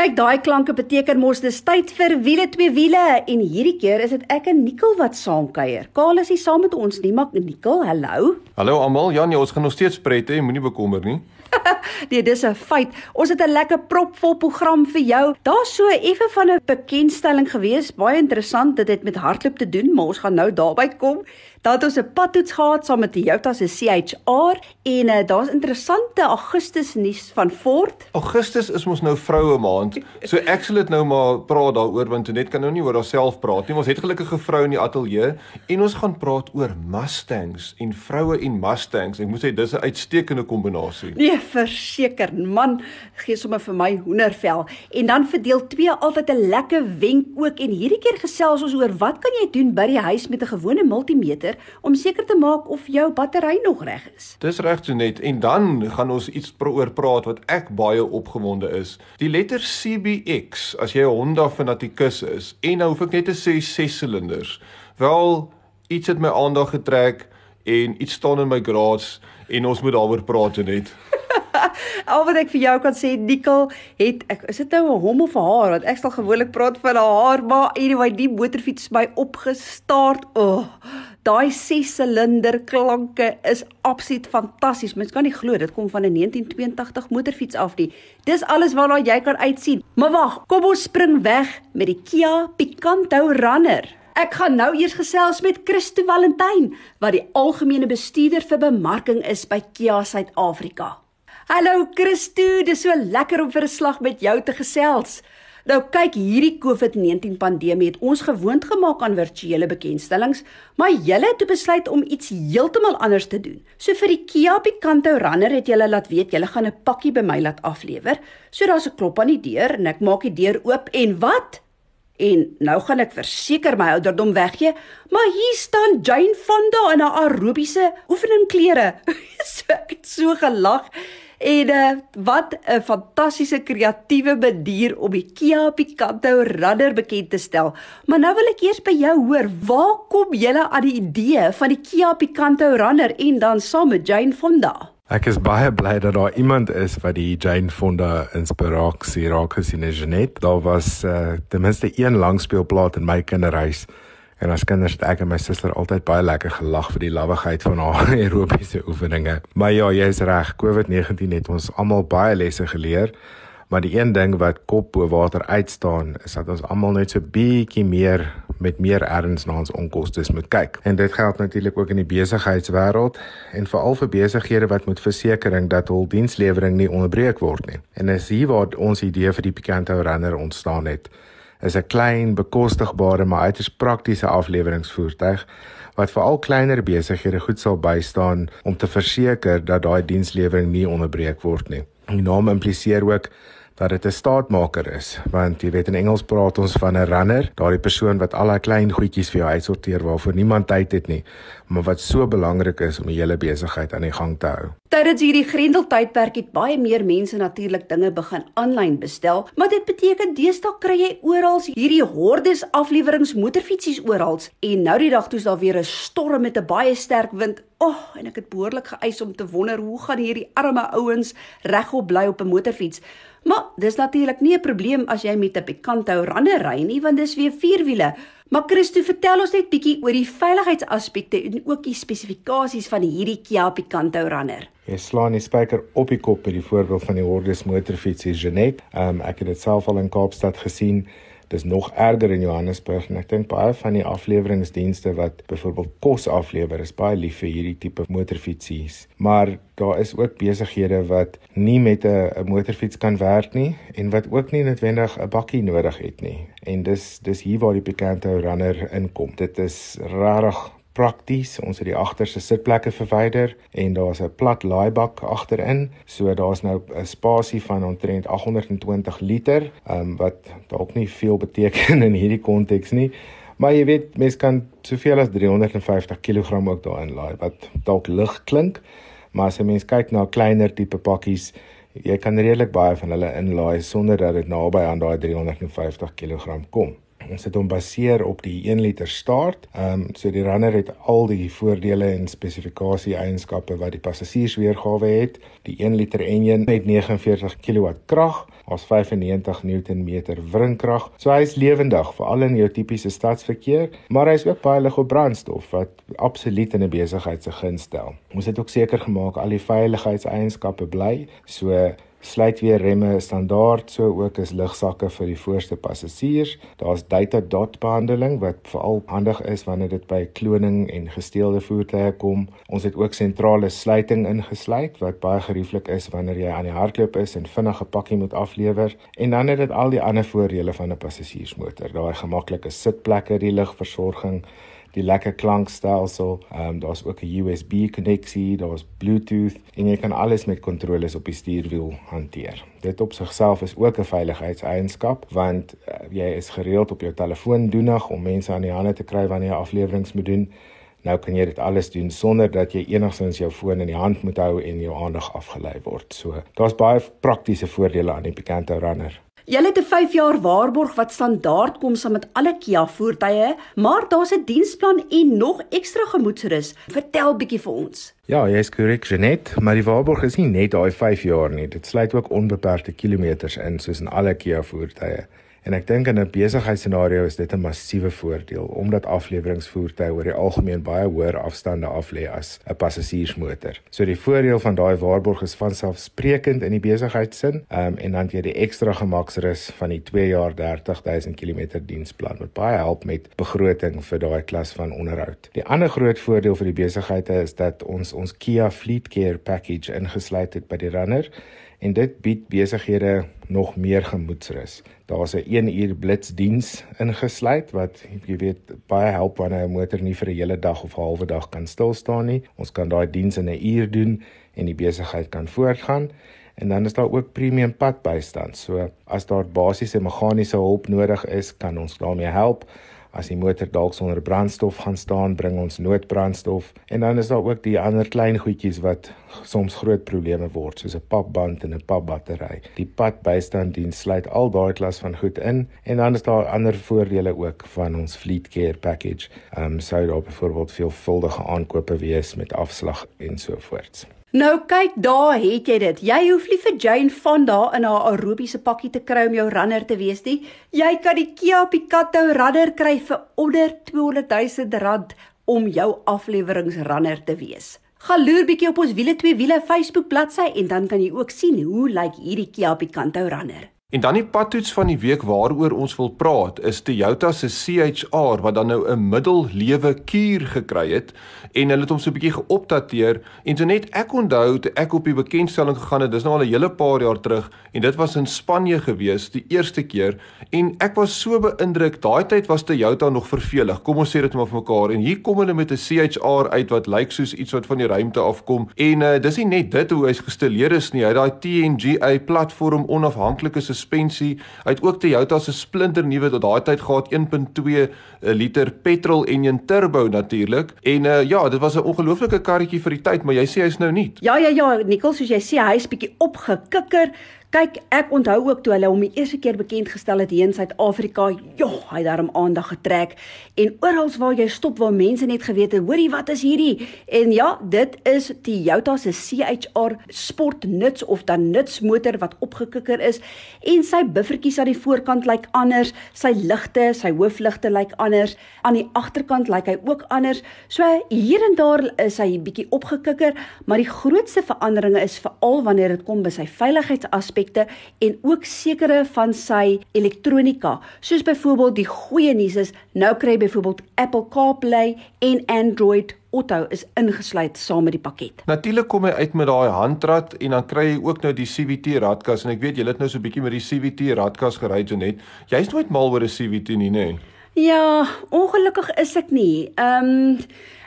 Kyk, daai klanke beteken mos dis tyd vir wiele twee wiele en hierdie keer is dit ek en Nicole wat saamkuier. Kaal is nie saam met ons nie, maar Nicole, hallo. Hallo almal, ja, ons gaan nog steeds pret hê, moenie bekommer nie. nee, dis 'n feit. Ons het 'n lekker propvol program vir jou. Daar's so effe van 'n bekendstelling gewees, baie interessant. Dit het met hardloop te doen, maar ons gaan nou daarby kom. Daar het ons 'n padtoets gehad saam met Toyota se CHR en uh, daar's interessante Augustus nuus van Ford. Augustus is mos nou vroue maand. So ek sal dit nou maar praat daaroor want net kan nou nie oor haarself praat nie. Ons het gelukkige vrou in die ateljee en ons gaan praat oor Mustangs en vroue en Mustangs. Ek moet sê dis 'n uitstekende kombinasie. Nee, verseker, man, gee sommer vir my hoendervel. En dan verdeel 2 altyd 'n lekker wenk ook en hierdie keer gesels ons oor wat kan jy doen by die huis met 'n gewone multimeter beter om seker te maak of jou battery nog reg is. Dis reg so net en dan gaan ons iets oor praat wat ek baie opgewonde is. Die letter CBX as jy 'n Honda fanatikus is en nou hoef ek net te sê 6 silinders. Wel iets het my aandag getrek en iets staan in my garage en ons moet daaroor praat net. Al wat ek vir jou kan sê, Nikkel, het ek is dit nou 'n hom of 'n haar want ek sal gewoonlik praat van 'n haar, maar anyway, die motorfiets by opgestart. O, oh, daai 6-silinder klanke is absoluut fantasties. Mens kan nie glo dit kom van 'n 1982 motorfiets af nie. Dis alles waarna jy kan uitsien. Maar wag, kom ons spring weg met die Kia Picanto Runner. Ek gaan nou eers gesels met Christo Valentyn wat die algemene bestuurder vir bemarking is by Kia Suid-Afrika. Hallo Christo, dis so lekker om vir 'n slag met jou te gesels. Nou kyk, hierdie COVID-19 pandemie het ons gewoond gemaak aan virtuele bekendstellings, maar julle het besluit om iets heeltemal anders te doen. So vir die Kia Picanto Runner het julle laat weet julle gaan 'n pakkie by my laat aflewer. So daar's 'n klop aan die deur en ek maak die deur oop en wat? En nou gaan ek verseker my ouderdom weggee, maar hier staan Jane Fonda in haar aerobiese oefeningklere. so ek het so gelag. En uh, wat 'n fantastiese kreatiewe manier om die Kia Picanto Runner bekend te stel. Maar nou wil ek eers by jou hoor, waar kom jy aan die idee van die Kia Picanto Runner en dan saam met Jane Fonda? Ek is baie bly dat daar iemand is wat die Jane Fonda inspirasie raak gesien het. Daar was uh, ten minste een langspeelplaat in my kinderhuis En as kinders het ek en my suster altyd baie lekker gelag vir die lawwigheid van haar aerobiese oefeninge. Maar ja, jy's reg. COVID-19 het ons almal baie lesse geleer. Maar die een ding wat kop bo water uitstaan, is dat ons almal net so bietjie meer met meer erns na ons onkoste moet kyk. En dit geld natuurlik ook in die besigheidswêreld en veral vir besighede wat moet versekering dat hul dienslewering nie onderbreek word nie. En dis hier waar ons idee vir die Picanto Runner ontstaan het is 'n klein, bekostigbare maar uiters praktiese afleweringsvoertuig wat vir al kleiner besighede goed sal bystaan om te verseker dat daai dienslewering nie onderbreek word nie. Die naam impliseer ook dat dit 'n staatmaker is, want jy weet in Engels praat ons van 'n runner, daardie persoon wat al daai klein goedjies vir jou uitsorteer waarvoor niemand tyd het nie, maar wat so belangrik is om die hele besigheid aan die gang te hou. Tydens hierdie grendeltydperk het baie meer mense natuurlik dinge begin aanlyn bestel, maar dit beteken deesdae kry jy oral hierdie hordes afleweringe motorfietsies oral en nou die dag toe is daar weer 'n storm met 'n baie sterk wind. O, oh, en ek het behoorlik geëis om te wonder hoe gaan hierdie arme ouens regop bly op 'n motorfiets. Maar dis natuurlik nie 'n probleem as jy met 'n Picanto runner ry nie, want dis weer vierwiele. Maar Christo, vertel ons net bietjie oor die veiligheidsaspekte en ook die spesifikasies van hierdie Kia Picanto runner. Jy slaan die spyker op die kop by die voorbeeld van die Hordes motorfiets hier Genet. Um, ek het dit self al in Kaapstad gesien dis nog erger in Johannesburg en ek dink baie van die afleweringsdienste wat byvoorbeeld kos aflewer is baie lief vir hierdie tipe motorfietsies. Maar daar is ook besighede wat nie met 'n motorfiets kan werk nie en wat ook nie noodwendig 'n bakkie nodig het nie. En dis dis hier waar die Picanto Runner inkom. Dit is regtig prakties. Ons het die agterste sitplekke verwyder en daar's 'n plat laaibak agterin. So daar's nou 'n spasie van omtrent 820 liter, um, wat dalk nie veel beteken in hierdie konteks nie. Maar jy weet, mens kan soveel as 350 kg ook daarin laai wat dalk lig klink, maar as jy mens kyk na kleiner tipe pakkies, jy kan redelik baie van hulle inlaai sonder dat dit naby aan daai 350 kg kom. Ons het hom baseer op die 1 liter staart. Ehm um, so die runner het al die voordele en spesifikasie eienskappe wat die passasiers weergawe het. Die 1 liter enjin het 49 kW krag, ons 95 Newtonmeter wringkrag. So hy is lewendig veral in jou tipiese stadsverkeer, maar hy is ook baie lig op brandstof wat absoluut in 'n besigheid se gunst stel. Ons het ook seker gemaak al die veiligheidseienskappe bly. So sluit weer remme standaard so ook is lugsakke vir die voorste passasiers. Daar's data dot behandeling wat veral handig is wanneer dit by kloning en gesteelde voertuie kom. Ons het ook sentrale sluiting ingesluit wat baie gerieflik is wanneer jy aan die hardloop is en vinnig 'n pakkie moet aflewer en dan het dit al die ander voordele van 'n passasiersmotor. Daai gemaklike sitplekke, die ligversorging, die lekker klankstelsel. Ehm um, daar's ook 'n USB koneksie, daar's Bluetooth en jy kan alles met kontroles op die stuurwiel hanteer. Dit op sigself is ook 'n veiligheidseienskap want uh, jy is gereeld op jou telefoon doenig om mense aan die hande te kry wanneer jy afleweringe moet doen. Nou kan jy dit alles doen sonder dat jy enigsins jou foon in die hand moet hou en jou aandag afgelei word. So, daar's baie praktiese voordele aan die Picanto Runner. Julle het 'n 5 jaar waarborg wat standaard kom saam met alle Kia voertuie, maar daar's 'n diensplan en nog ekstra gemoedsrus. Vertel bietjie vir ons. Ja, jy is korrek, Genet, maar die waarborg is nie net daai 5 jaar nie. Dit sluit ook onbeperkte kilometers in soos in alle Kia voertuie. En ek dink in 'n besigheidsscenario is dit 'n massiewe voordeel omdat afleweringsvoertuie oor die algemeen baie hoër afstande af lê as 'n passasiersmotor. So die voordeel van daai waarborg is van selfsprekend in die besigheidsin, um, en dan jy die ekstra gemaksrus van die 2 jaar 30000 km diensplan wat baie help met begroting vir daai klas van onderhoud. Die ander groot voordeel vir die besigheide is dat ons ons Kia Fleet Care package ingesluit het by die runner en dit bied besighede nog meer gemoedsrus. Daar's 'n 1 uur blitsdiens ingesluit wat jy weet baie help wanneer 'n motor nie vir 'n hele dag of 'n halwe dag kan stil staan nie. Ons kan daai diens in 'n uur doen en die besigheid kan voortgaan. En dan is daar ook premium padbystand. So as daar basiese meganiese hulp nodig is, kan ons daarmee help. As die motor dalk sonder brandstof gaan staan, bring ons noodbrandstof en dan is daar ook die ander klein goedjies wat soms groot probleme word soos 'n papband en 'n papbattery. Die padbystanddiens sluit al daai klas van goed in en dan is daar ander voordele ook van ons Fleet Care package. Ehm um, sou daar byvoorbeeld veelvuldige aankope wees met afslag en so voorts. Nou kyk, daar het jy dit. Jy hoef nie vir Jane Fonda in haar aerobiese pakkie te kry om jou runner te wees nie. Jy kan die Kia Picanto runner kry vir onder 200 000 rand om jou afleweringsrunner te wees. Gaan loer bietjie op ons wiele twee wiele Facebook bladsy en dan kan jy ook sien hoe lyk hierdie Kia Picanto runner. En dan die padtoets van die week waaroor ons wil praat is Toyota se CHR wat dan nou 'n middellewe kuur gekry het en hulle het hom so 'n bietjie geopdateer en so net ek onthou toe ek op die bekendstelling gegaan het dis nou al 'n hele paar jaar terug en dit was in Spanje gewees die eerste keer en ek was so beïndruk daai tyd was Toyota nog vervelig kom ons sê dit maar vir mekaar en hier kom hulle met 'n CHR uit wat lyk soos iets wat van die ruimte afkom en uh, dis nie net dit hoe hy's gestileer is nie hy daai TNGA platform onafhanklike suspensie. Hy het ook Toyota se splinter nuwe tot daai tyd gehad 1.2 eh, liter petrol enjin turbo natuurlik. En uh, ja, dit was 'n ongelooflike karretjie vir die tyd, maar jy sê hy's nou nie. Ja ja ja, Nicole, soos jy sê, hy's bietjie opgekikker. Kyk, ek onthou ook toe hulle hom die eerste keer bekend gestel het hier in Suid-Afrika, ja, hy het daarom aandag getrek en oral waar jy stop waar mense net geweet het, hoorie, wat is hierdie? En ja, dit is Toyota se CHR Sport Nuts of dan Nuts motor wat opgekikker is en sy buffertjies aan die voorkant lyk anders, sy ligte, sy hoofligte lyk anders, aan die agterkant lyk hy ook anders. So hier en daar is hy bietjie opgekikker, maar die grootste veranderinge is veral wanneer dit kom by sy veiligheidsaspek aspekte en ook sekere van sy elektronika. Soos byvoorbeeld die goeie nuus is, nou kry jy byvoorbeeld Apple CarPlay en Android Auto is ingesluit saam met die pakket. Natuurlik kom hy uit met daai handrat en dan kry jy ook nou die CVT radkas en ek weet julle het nou so 'n bietjie met die CVT radkas gery Jonet. Jy's nooit mal oor 'n CVT nie, nê? Nee? Ja, ongelukkig is ek nie. Ehm um,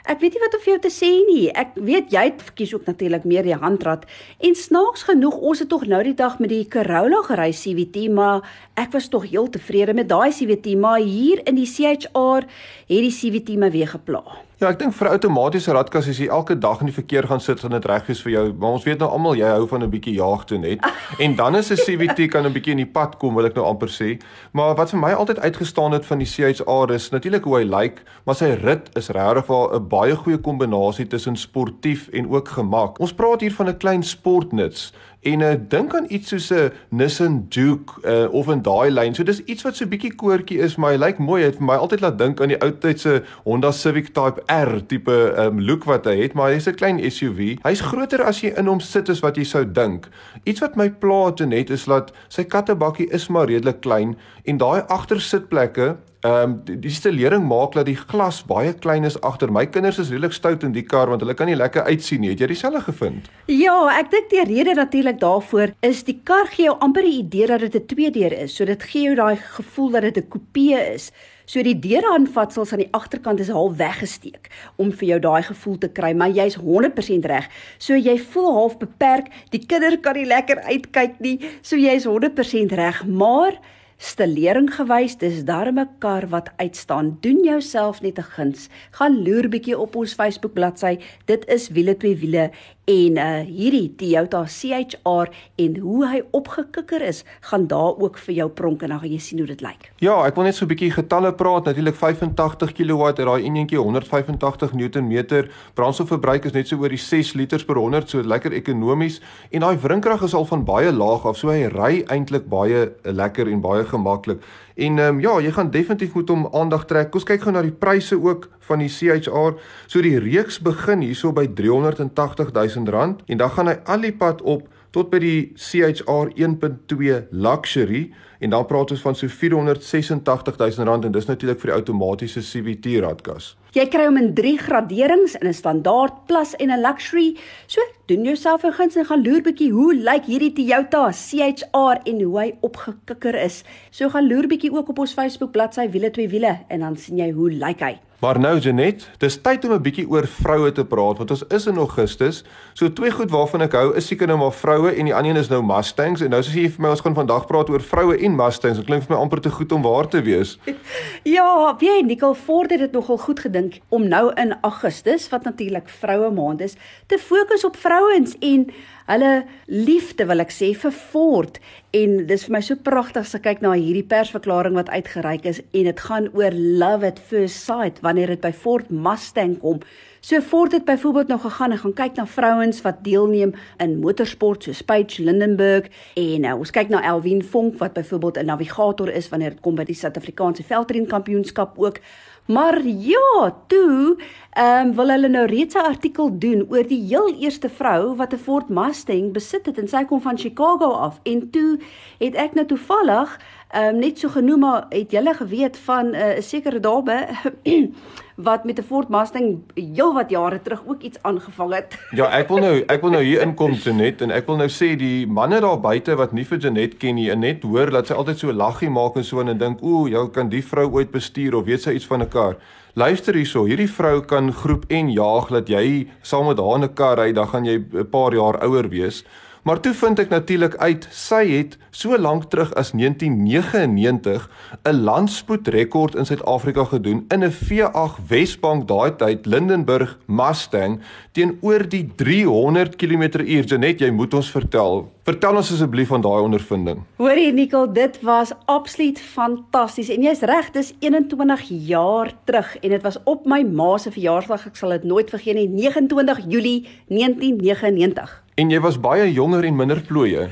Ek weet nie wat om vir jou te sê nie. Ek weet jy het verkies ook natuurlik meer die handrat. En snaaks genoeg, ons het tog nou die dag met die Corolla gery CVT, maar ek was tog heel tevrede met daai CVT, maar hier in die CHR het die CVT my weer gepla. Ja, ek dink vir outomatiese radkas as jy elke dag in die verkeer gaan sit, gaan dit reg wees vir jou. Maar ons weet nou almal jy hou van 'n bietjie jaag toe net. En dan is 'n CVT kan 'n bietjie in die pad kom, wil ek nou amper sê. Maar wat vir my altyd uitgestaan het van die CHR is natuurlik hoe hy lyk, like, maar sy rit is regtig wel 'n baie goeie kombinasie tussen sportief en ook gemak. Ons praat hier van 'n klein sportnuts En uh, dink aan iets soos 'n Nissan Juke uh, of in daai lyn. So dis iets wat so bietjie koortjie is, maar hy lyk mooi. Hy het vir my altyd laat dink aan die ou tydse Honda Civic Type R tipe um, look wat hy het, maar hy's 'n klein SUV. Hy's groter as jy in hom sit as wat jy sou dink. Iets wat my pla te net is dat sy kattebakkie is maar redelik klein en daai agtersitplekke Ehm um, die, die stelering maak dat die glas baie klein is agter. My kinders is redelik stout in die kar want hulle kan nie lekker uitsien nie. Het jy dieselfde gevind? Ja, ek dink die rede natuurlik daarvoor is die kar gee jou amper die idee dat dit 'n tweedeur is. So dit gee jou daai gevoel dat dit 'n coupe is. So die deuraanvatsels aan die agterkant is half weggesteek om vir jou daai gevoel te kry, maar jy's 100% reg. So jy voel half beperk. Die kinders kan nie lekker uitkyk nie. So jy's 100% reg, maar stelering gewys, dis darme kar wat uitstaan. Doen jouself net 'n guns. Gaan loer bietjie op ons Facebook bladsy. Dit is wiele twee wiele en uh hierdie Toyota CHR en hoe hy opgekikker is, gaan daar ook vir jou pronk en dan gaan jy sien hoe dit lyk. Ja, ek wil net so 'n bietjie getalle praat. Natuurlik 85 kW en daai eenetjie 185 Newtonmeter. Brandstofverbruik is net so oor die 6 liters per 100, so lekker ekonomies en daai wrinkrag is al van baie laag af, so hy ry eintlik baie lekker en baie gemaklik. En ehm um, ja, jy gaan definitief moet hom aandag trek. Kom kyk gou na die pryse ook van die CHR. So die reeks begin hierso by 380 000 rand en dan gaan hy al die pad op tot by die CHR 1.2 luxury en dan praat ons van so 486 000 rand en dis natuurlik vir die outomatiese CVT radkas. Jy kry hom in 3 graderings in 'n standaard, plus en 'n luxury. So, doen jouself 'n guns en gaan loer bietjie hoe lyk hierdie Toyota CHR en hoe hy opgekikker is. So gaan loer bietjie ook op ons Facebook bladsy wiele twee wiele en dan sien jy hoe lyk hy. Maar nou Janet, dis tyd om 'n bietjie oor vroue te praat want ons is in Augustus. So twee goed waarvan ek hou is seker nou maar vroue en die ander een is nou Mustangs en nou sê jy vir my ons gaan vandag praat oor vroue en Mustangs. Dit klink vir my amper te goed om waar te wees. ja, jy Nicole Ford het dit nogal goed gedink om nou in Augustus wat natuurlik vroue maand is, te fokus op vrouens en hulle liefde wil ek sê vir Ford en dis vir my so pragtig as ek kyk na hierdie persverklaring wat uitgereik is en dit gaan oor love at first sight wanneer dit by Ford Mustang kom. So Ford het byvoorbeeld nog gegaan en gaan kyk na vrouens wat deelneem in motorsport soos Paige Lindenberg en uh, ons kyk na Elwien Vonk wat byvoorbeeld 'n navigator is wanneer dit kom by die Suid-Afrikaanse veldrenkampioenskap ook. Maar ja, toe ehm um, wil hulle nou reeds 'n artikel doen oor die heel eerste vrou wat 'n Ford Mustang besit het en sy kom van Chicago af. En toe het ek nou toevallig ehm um, net so genoem maar het julle geweet van eh, 'n uh, sekere dame wat met 'n Ford Mustang heelwat jare terug ook iets aangevang het. Ja, ek wil nou ek wil nou hier inkom Janet en ek wil nou sê die manne daar buite wat nie vir Janet ken nie en net hoor dat sy altyd so laggie maak en so en dink, "Ooh, jou kan die vrou ooit bestuur of weet sy iets van 'n kar." Luister hierso, hierdie vrou kan groep en jaag dat jy saam met haar 'n kar ry, dan gaan jy 'n paar jaar ouer wees. Maar toe vind ek natuurlik uit sy het so lank terug as 1999 'n landspoedrekord in Suid-Afrika gedoen in 'n V8 Wesbank daai tyd Lindenburg Mustang teenoor die 300 km/h. Janet, jy moet ons vertel. Vertel ons asseblief van daai ondervinding. Hoorie Nicole, dit was absoluut fantasties en jy's reg, dis 21 jaar terug en dit was op my ma se verjaarsdag. Ek sal dit nooit vergeet nie, 29 Julie 1999. En jy was baie jonger en minder plooie.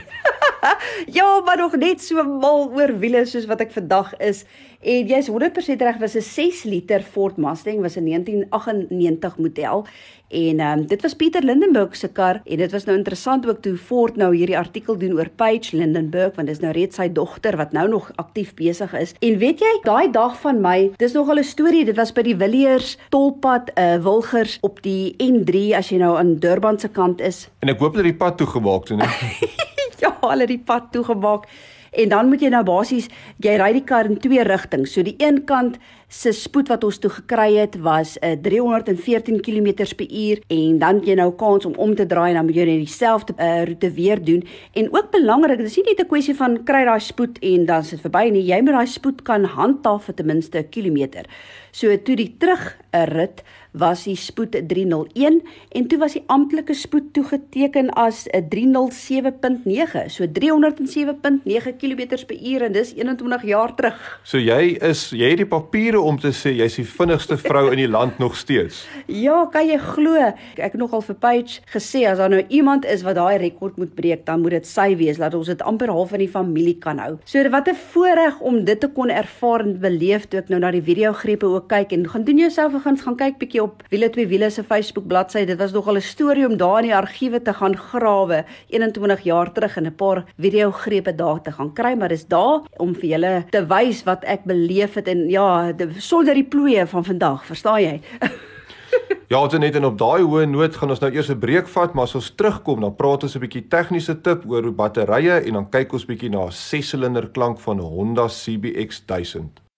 ja, maar nog net so mal oor wiele soos wat ek vandag is. En jy's 100% reg, was 'n 6 liter Ford Mustang, was 'n 1998 model. En ehm um, dit was Pieter Lindenburg se kar en dit was nou interessant ook toe Ford nou hierdie artikel doen oor Paige Lindenburg want dis nou reeds sy dogter wat nou nog aktief besig is. En weet jy, daai dag van my, dis nogal 'n storie. Dit was by die Villiers tolpad uh Wilgers op die N3 as jy nou aan Durban se kant is. En ek hoop dat die pad toegemaak het, nee. ja, hulle die pad toegemaak. En dan moet jy nou basies jy ry die kar in twee rigtings. So die een kant se spoed wat ons toe gekry het was 'n uh, 314 km/h en dan jy nou kans om om te draai en dan moet jy net dieselfde uh, roete weer doen. En ook belangrik, dis nie net 'n kwessie van kry daai spoed en dan sit verby nie. Jy moet daai spoed kan handhaaf vir ten minste 'n kilometer. So toe die terug 'n rit was die spoed 301 en toe was die amptelike spoed toegeteken as 'n 307.9 so 307.9 km/h en dis 21 jaar terug. So jy is jy het die papiere om te sê jy's die vinnigste vrou in die land nog steeds. Ja, kan jy glo? Ek het nogal vir Paige gesê as daar nou iemand is wat daai rekord moet breek, dan moet dit sy wees dat ons dit amper half in die familie kan hou. So wat 'n voorreg om dit te kon ervaar en beleef toe ek nou na die video grepe ook kyk en gaan doen jouself gaan gaan kyk bietjie op Wiele twee wiele se Facebook bladsy. Dit was nogal 'n storie om daar in die argiewe te gaan grawe 21 jaar terug en 'n paar videogrepe daar te gaan kry, maar dis daar om vir julle te wys wat ek beleef het en ja, sonder die ploeie van vandag, verstaan jy? Ja, ons net en op daai hoë noot gaan ons nou eers 'n breek vat, maar as ons terugkom, dan praat ons 'n bietjie tegniese tip oor batterye en dan kyk ons bietjie na 'n 6-silinder klank van Honda CBX 1000.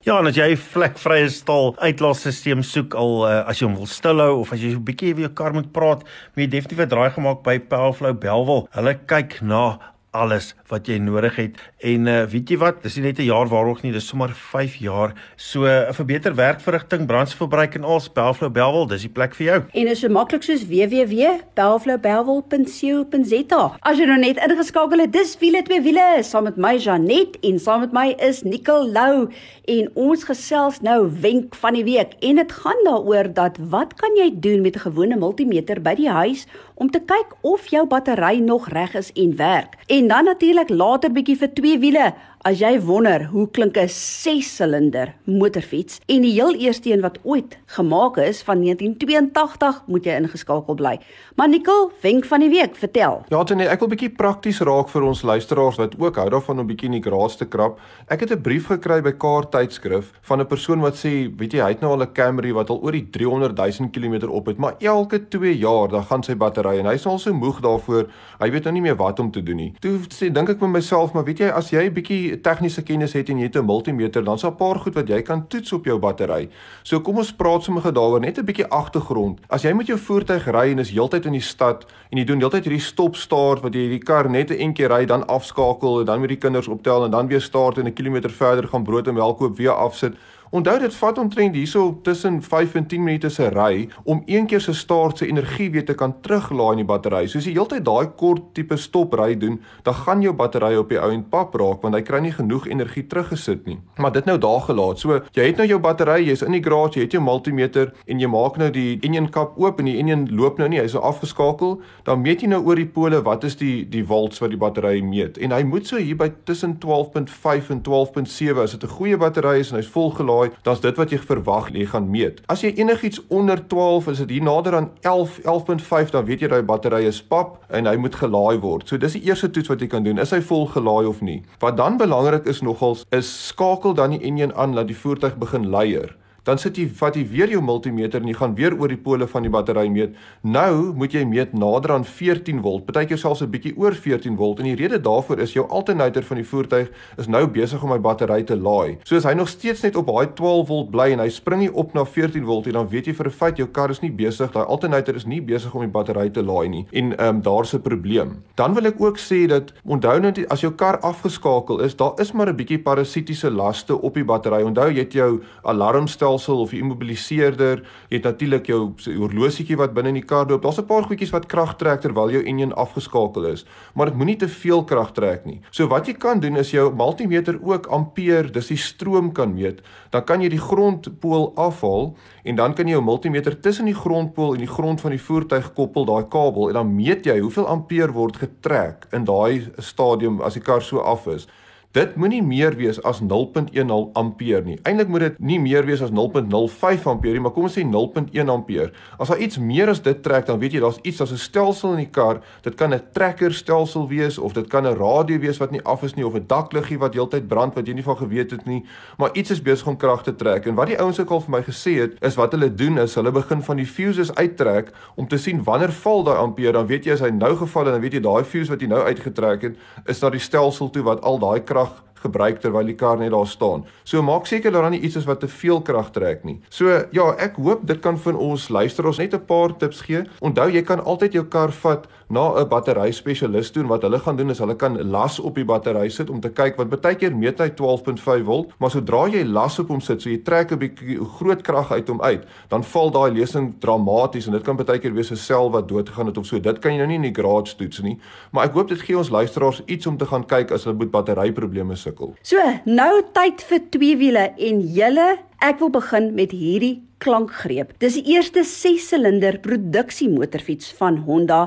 Ja, en as jy 'n vlekvrye stal uitlaatstelsel soek al uh, as jy hom wil stilhou of as jy 'n bietjie weer jou kar moet praat, moet jy definitief 'n draai gemaak by Powerflow Belwel. Hulle kyk na alles wat jy nodig het. En uh, weet jy wat? Dis nie net 'n jaar waarog nie dis sommer 5 jaar. So uh, vir beter werkverrigting brandstofverbruik en al Bellflow Bellwel dis die plek vir jou. En is so maklik soos www.bellflowbellwel.co.za as jy nou net ingeskakel het dis wiele twee wiele. Saam met my Janet en saam met my is Nicole Lou. En ons gesels nou wenk van die week. En dit gaan daaroor dat wat kan jy doen met 'n gewone multimeter by die huis om te kyk of jou battery nog reg is en werk. En dan natuurlik later bietjie vir twee wiele As jy wonder hoe klink 'n 6-silinder motorfiets en die heel eerste een wat ooit gemaak is van 1982, moet jy ingeskakel bly. Maar Nicole, wenk van die week, vertel. Ja, Tony, ek wil bietjie prakties raak vir ons luisteraars wat ook hou daarvan om bietjie in die gras te krap. Ek het 'n brief gekry by Kaar tydskrif van 'n persoon wat sê, weet jy, hy het nou al 'n Camry wat al oor die 300 000 km op het, maar elke 2 jaar dan gaan sy battery en hy's al so moeg daarvoor. Hy weet nou nie meer wat om te doen nie. Toe sê dink ek met myself, maar weet jy, as jy bietjie tegniese kennis het en jy het 'n multimeter, dan is daar 'n paar goed wat jy kan toets op jou battery. So kom ons praat sommer daaroor net 'n bietjie agtergrond. As jy met jou voertuig ry en is heeltyd in die stad en jy doen heeltyd hierdie stop-start wat jy hierdie kar net 'n eentjie ry, dan afskakel en dan met die kinders optel en dan weer start en 'n kilometer verder gaan brood en melk koop, weer afsit. Onthou dit vat omtrent hierso tussen 5 en 10 minute se ry om een keer se start se energie weer te kan teruglaai in die battery. So as jy heeltyd daai kort tipe stop ry doen, dan gaan jou battery op die ou en pap raak want hy kry nie genoeg energie teruggesit nie. Maar dit nou daar gelaat. So jy het nou jou battery, jy's in die garage, jy het jou multimeter en jy maak nou die engine kap oop en die engine loop nou nie, hy's so afgeskakel. Dan meet jy nou oor die pole wat is die die volts wat die battery meet. En hy moet so hier by tussen 12.5 en 12.7 as dit 'n goeie battery is en hy's vol gelaai laai, dan's dit wat jy verwag jy gaan meet. As jy enigiets onder 12 is dit hier nader aan 11, 11.5 dan weet jy daai battery is pap en hy moet gelaai word. So dis die eerste toets wat jy kan doen, is hy vol gelaai of nie. Wat dan belangrik is nogals is skakel dan die enjin aan dat die voertuig begin leier dan sit jy vat jy weer jou multimeter en jy gaan weer oor die pole van die battery meet. Nou moet jy meet nader aan 14 volt, partykeer selfs 'n bietjie oor 14 volt en die rede daarvoor is jou alternator van die voertuig is nou besig om my battery te laai. So as hy nog steeds net op daai 12 volt bly en hy spring nie op na 14 volt nie, dan weet jy vir 'n feit jou kar is nie besig, daai alternator is nie besig om die battery te laai nie en ehm um, daar's 'n probleem. Dan wil ek ook sê dat onthou net as jou kar afgeskakel is, daar is maar 'n bietjie parasitiese laste op die battery. Onthou jy het jou alarmstelsel stelsel of die immobiliseerder, jy het natuurlik jou horlosietjie wat binne in die kar loop. Daar's 'n paar goedjies wat krag trek terwyl jou enjin afgeskakel is, maar dit moenie te veel krag trek nie. So wat jy kan doen is jou multimeter ook ampere, dis die stroom kan meet. Dan kan jy die grondpool afhaal en dan kan jy jou multimeter tussen die grondpool en die grond van die voertuig koppel, daai kabel en dan meet jy hoeveel ampere word getrek in daai stadium as die kar so af is. Dit moenie meer wees as 0.10 ampere nie. Eintlik moet dit nie meer wees as 0.05 ampere nie, maar kom ons sê 0.1 ampere. As daar iets meer as dit trek, dan weet jy daar's iets as 'n stelsel in die kar. Dit kan 'n trekkerstelsel wees of dit kan 'n radio wees wat nie af is nie of 'n dakliggie wat heeltyd brand wat jy nie van geweet het nie, maar iets is besig om krag te trek. En wat die ouens ook al vir my gesê het, is wat hulle doen is hulle begin van die fuses uittrek om te sien wanneer val daai ampere, dan weet jy as hy nou geval het, dan weet jy daai fuse wat jy nou uitgetrek het, is na die stelsel toe wat al daai krag gebruik terwyl die kar net daar staan. So maak seker dat daar nie iets is wat te veel krag trek nie. So ja, ek hoop dit kan vir ons luisteraars net 'n paar tips gee. Onthou jy kan altyd jou kar vat na 'n battery spesialis toe en wat hulle gaan doen is hulle kan las op die battery sit om te kyk want baie keer meet hy 12.5 volt, maar sodra jy las op hom sit, so jy trek 'n bietjie groot krag uit hom uit, dan val daai lesing dramaties en dit kan baie keer wees 'n sel wat doodgegaan het of so. Dit kan jy nou nie in die garage toets nie, maar ek hoop dit gee ons luisteraars iets om te gaan kyk as hulle met batteryprobleme sukkel. So, nou tyd vir twee wiele en julle, ek wil begin met hierdie klankgreep. Dis die eerste 6-silinder produksiemotorfiets van Honda.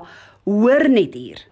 Hoor net hier.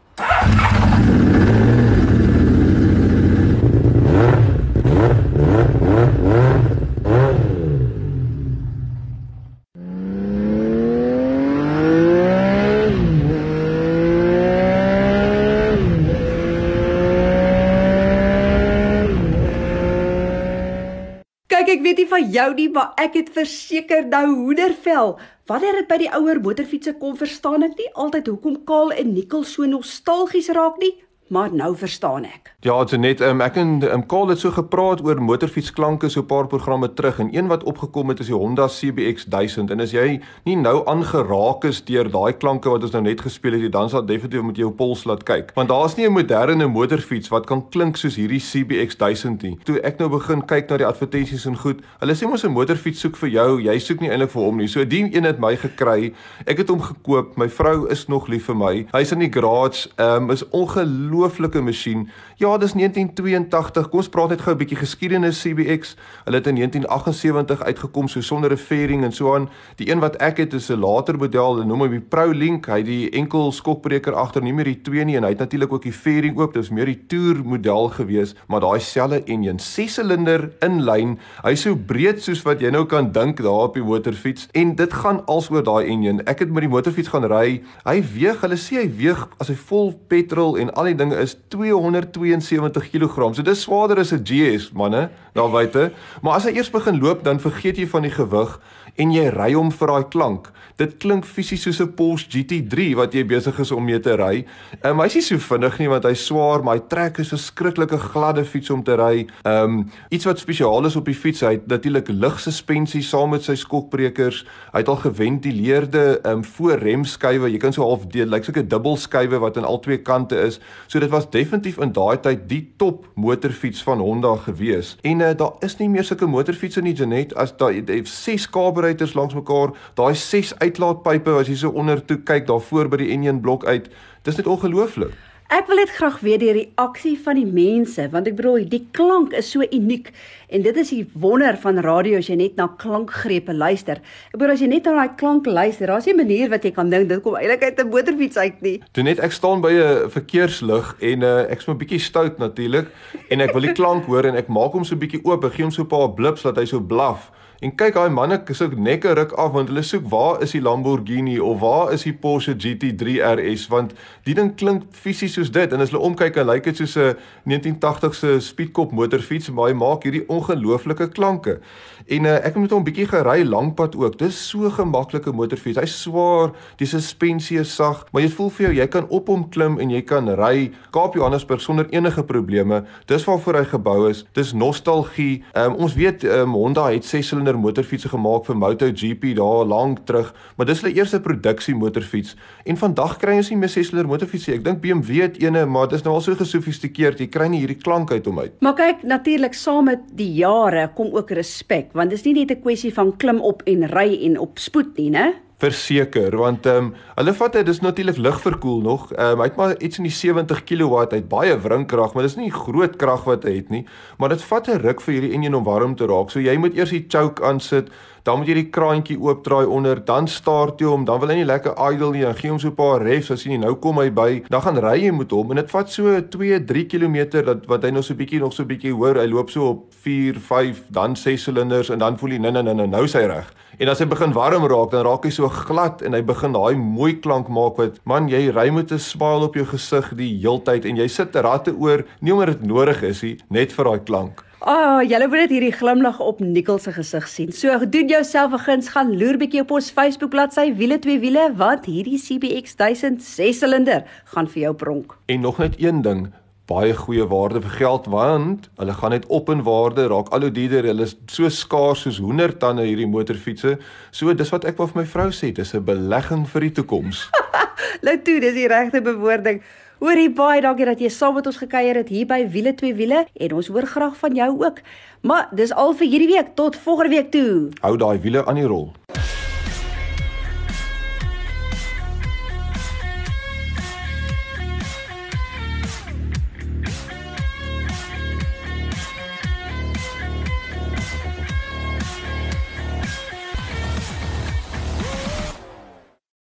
Ek weet nie van jou nie, maar ek het verseker nou hoendervel. Wanneer dit by die ouer motorfietsse kom, verstaan ek nie altyd hoekom Kaal en Nikkel so nostalgies raak nie, maar nou verstaan ek. Ja, dit is net um, ek en um, Karl het so gepraat oor motorfietsklanke so 'n paar programme terug en een wat opgekom het is die Honda CBX 1000 en as jy nie nou aangeraak is deur daai klanke wat ons nou net gespeel het, dan sal definitief moet jy jou pols laat kyk. Want daar's nie 'n moderne motorfiets wat kan klink soos hierdie CBX 1000 nie. Toe ek nou begin kyk na die advertensies en goed, hulle sê mos 'n motorfiets soek vir jou, jy soek nie eintlik vir hom nie. So die een het my gekry. Ek het hom gekoop. My vrou is nog lief vir my. Hy's in die garage. Ehm um, is ongelooflike masjien. Ja, dis 1982. Kom ons praat net gou 'n bietjie geskiedenis CBX. Hulle het in 1978 uitgekom so sonder 'n fairing en so aan. Die een wat ek het is 'n later model, hulle noem hom die Pro Link. Hy het die enkel skokbreker agter, nie meer die 2 nie en hy het natuurlik ook die fairing oop. Dis meer die Tour model gewees, maar daai selle enjin, 6-silinder inlyn. Hy's so breed soos wat jy nou kan dink daar op die motorfiets en dit gaan alsoor daai enjin. Ek het met die motorfiets gaan ry. Hy weeg, hulle sê hy weeg as hy vol petrol en al die dinge is 272 kg. So dis swaarder as 'n GS manne daar buite. Maar as hy eers begin loop, dan vergeet jy van die gewig en jy ry hom vir daai klank. Dit klink fisies soos 'n Porsche GT3 wat jy besig is om mee te ry. Ehm um, hy's nie so vinnig nie want hy's swaar, maar hy trek is 'n verskriklike gladde fiets om te ry. Ehm um, iets wat spesiaal is op die fiets, hy het natuurlik lugsuspensie saam met sy skokbrekers. Hy het al geventileerde ehm um, voorremskywe. Jy kan so half deel, lyk like soos 'n dubbelskywe wat aan al twee kante is. So dit was definitief in daai tyd die top motorfiets van Honda gewees. En uh, daar is nie meer sulke motorfietsse nie, Janet, as daai 6 karburators langs mekaar, daai 6 uitlaatpype as jy so onder toe kyk daar voor by die enjin blok uit. Dis net ongelooflik. Ek wil net graag weet die reaksie van die mense want ek bedoel die klank is so uniek en dit is die wonder van radio as jy net na klankgrepe luister. Ek bedoel as jy net na daai klank luister, daar's nie 'n manier wat jy kan dink dit kom eintlik uit 'n motorfiets uit nie. Toe net ek staan by 'n verkeerslig en uh, ek's 'n bietjie stout natuurlik en ek wil die klank hoor en ek maak hom so 'n bietjie oop, gee hom so 'n paar blips dat hy so blaf. En kyk daai manne soek nekke ruk af want hulle soek waar is die Lamborghini of waar is die Porsche GT3 RS want die ding klink fisies soos dit en as hulle omkyk en lyk dit soos 'n 1980 se speedkop motorfiets maar hy maak hierdie ongelooflike klanke. En uh, ek het met hom 'n bietjie gery lankpad ook. Dis so gemaklike motorfiets. Hy's swaar, die suspensie is sag, maar jy voel vir jou jy kan op hom klim en jy kan ry Kaap Johannesburg sonder enige probleme. Dis waarvoor hy gebou is. Dis nostalgie. Um, ons weet um, Honda het 6-silinder motorfietsse gemaak vir MotoGP daar lank terug, maar dis hulle eerste produksie motorfiets. En vandag kry ons nie meer 6-silinder motorfietsse. Ek dink BMW het eene, maar dit is nou al so gesofistikeerd. Jy kry nie hierdie klank uit hom uit. Maar kyk, natuurlik saam met die jare kom ook respek, want dis nie net 'n kwessie van klim op en ry en op spoed nie, né? Verseker, want ehm um, hulle vat dit is natuurlik ligverkoel nog. Ehm um, hy het maar iets in die 70 kW, hy het baie wrinkrag, maar dis nie groot krag wat hy het nie, maar dit vat 'n ruk vir hierdie enjin om warm te raak. So jy moet eers die choke aansit, dan moet jy die kraantjie oopdraai onder, dan start jy hom, dan wil hy nie lekker idle nie, dan gee hom so 'n paar refs as jy nou kom hy by, dan gaan ry jy met hom en dit vat so 2, 3 km dat wat hy nog so bietjie nog so bietjie hoor, hy loop so op 4, 5, dan 6 silinders en dan voel hy nee nee nee nou sy reg. En as hy begin warm raak, dan raak hy so glad en hy begin daai mooi klank maak wat man jy ry met 'n smile op jou gesig die heeltyd en jy sit ratte oor nie omdat dit nodig is nie, net vir daai klank. Ah, oh, julle moet dit hierdie glimlag op Nikkel se gesig sien. So doen jouself 'n guns, gaan loer bietjie op ons Facebook bladsy Wiele twee wiele want hierdie CBX 1000 6 silinder gaan vir jou pronk. En nog net een ding, baie goeie waarde vir geld want hulle gaan net op in waarde raak al hoe duurder hulle is so skaars soos hoendertande hierdie motorfietsse so dis wat ek wil vir my vrou sê dis 'n belegging vir die toekoms nou toe dis die regte bewoording hoorie baie dankie dat jy saam met ons gekuier het hier by wiele twee wiele en ons hoor graag van jou ook. Maar dis al vir hierdie week. Tot volgende week toe. Hou daai wiele aan die rol